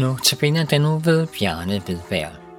Nu til den nu ved Bjarne Vedbær.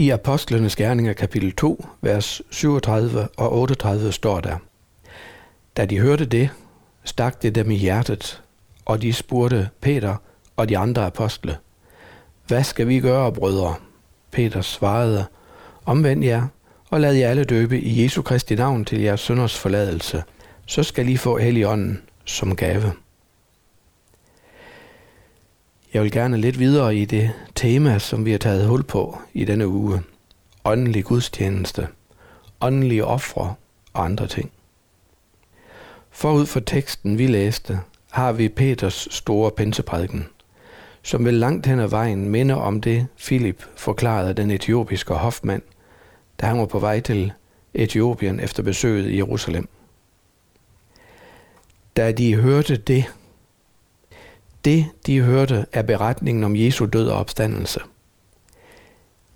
I Apostlenes Gerninger kapitel 2, vers 37 og 38 står der, Da de hørte det, stak det dem i hjertet, og de spurgte Peter og de andre apostle, Hvad skal vi gøre, brødre? Peter svarede, Omvend jer, og lad jer alle døbe i Jesu Kristi navn til jeres sønders forladelse, så skal I få Helligånden som gave. Jeg vil gerne lidt videre i det tema, som vi har taget hul på i denne uge. Åndelig gudstjeneste, åndelige ofre og andre ting. Forud for teksten, vi læste, har vi Peters store pinseprædiken, som vil langt hen ad vejen minde om det, Filip forklarede den etiopiske hofmand, da han var på vej til Etiopien efter besøget i Jerusalem. Da de hørte det, det, de hørte, er beretningen om Jesu død og opstandelse.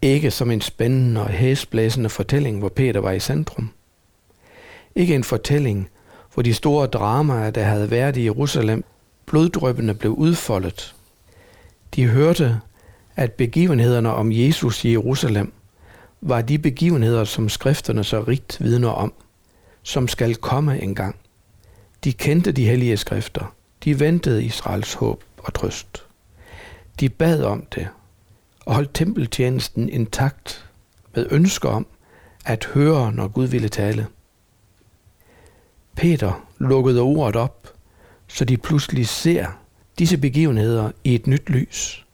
Ikke som en spændende og hæsblæsende fortælling, hvor Peter var i centrum. Ikke en fortælling, hvor de store dramaer, der havde været i Jerusalem, bloddrøbende blev udfoldet. De hørte, at begivenhederne om Jesus i Jerusalem var de begivenheder, som skrifterne så rigt vidner om, som skal komme engang. De kendte de hellige skrifter. De ventede Israels håb og trøst. De bad om det og holdt tempeltjenesten intakt med ønsker om at høre, når Gud ville tale. Peter lukkede ordet op, så de pludselig ser disse begivenheder i et nyt lys.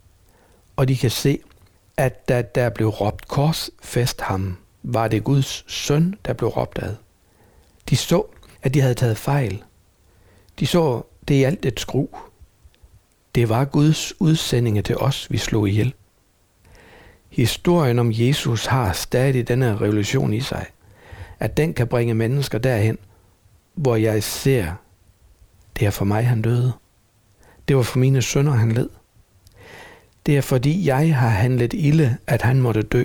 Og de kan se, at da der blev råbt kors fest ham, var det Guds søn, der blev råbt ad. De så, at de havde taget fejl. De så det i alt et skru. Det var Guds udsendinge til os, vi slog ihjel. Historien om Jesus har stadig denne revolution i sig, at den kan bringe mennesker derhen, hvor jeg ser, det er for mig, han døde. Det var for mine sønner, han led. Det er fordi jeg har handlet ilde, at han måtte dø.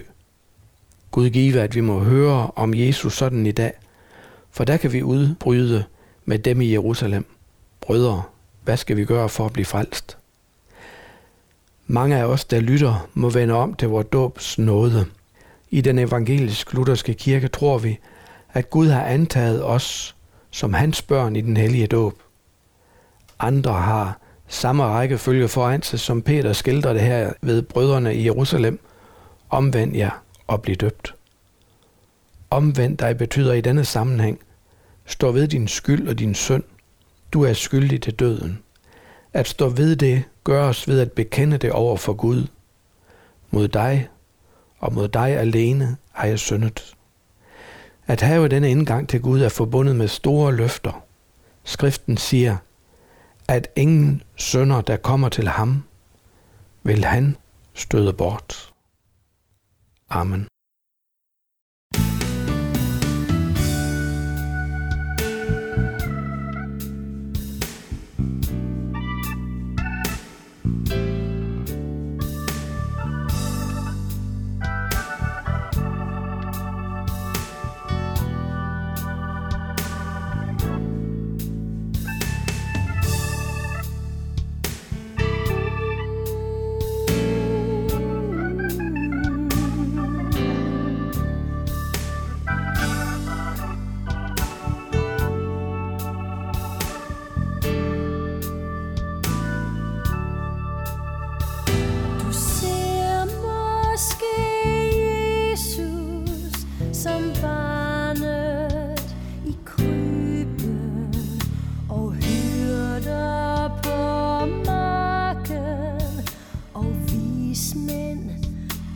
Gud give, at vi må høre om Jesus sådan i dag, for der kan vi udbryde med dem i Jerusalem. Brødre, hvad skal vi gøre for at blive frelst? Mange af os, der lytter, må vende om til vores dåbs nåde. I den evangelisk-lutherske kirke tror vi, at Gud har antaget os som hans børn i den hellige dåb. Andre har samme rækkefølge foran sig, som Peter skildrer det her ved brødrene i Jerusalem. Omvend jer og bliv døbt. Omvend dig betyder i denne sammenhæng, stå ved din skyld og din synd. Du er skyldig til døden. At stå ved det gøres ved at bekende det over for Gud. Mod dig og mod dig alene har jeg syndet. At have denne indgang til Gud er forbundet med store løfter. Skriften siger, at ingen sønder, der kommer til ham, vil han støde bort. Amen.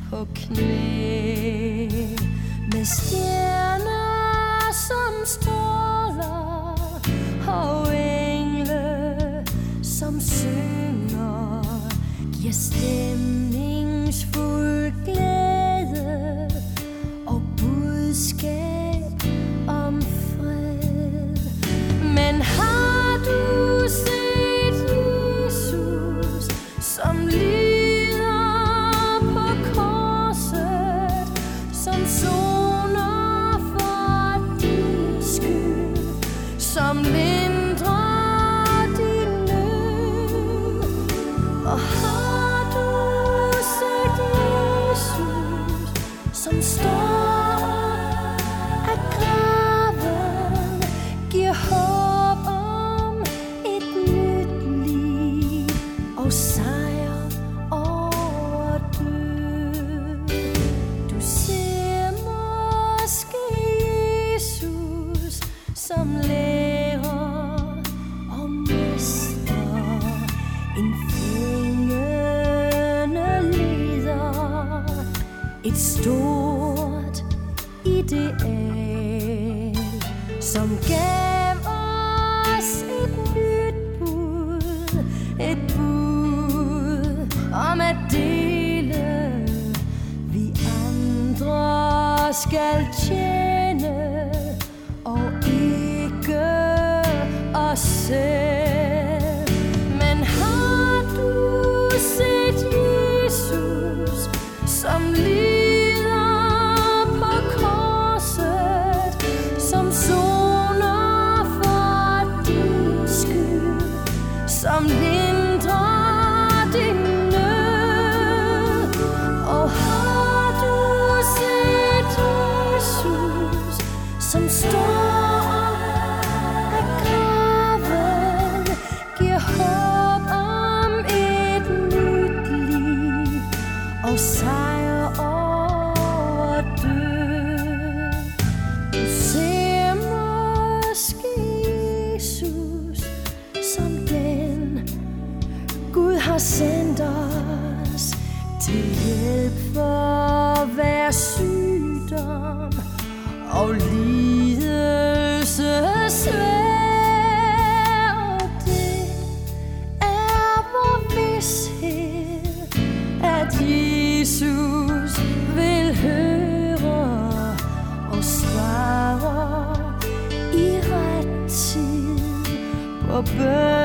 på knæ. Med stjerner som stråler og engle som synger. Giver stemme Et stort ideal, som gav os et nyt bud. Et bud om at dele, vi andre skal tjene og ikke os selv. har sendt os til hjælp for hver sygdom og lidelse svær. Og det er vor vidshed, at Jesus vil høre og svare i ret tid på bøn.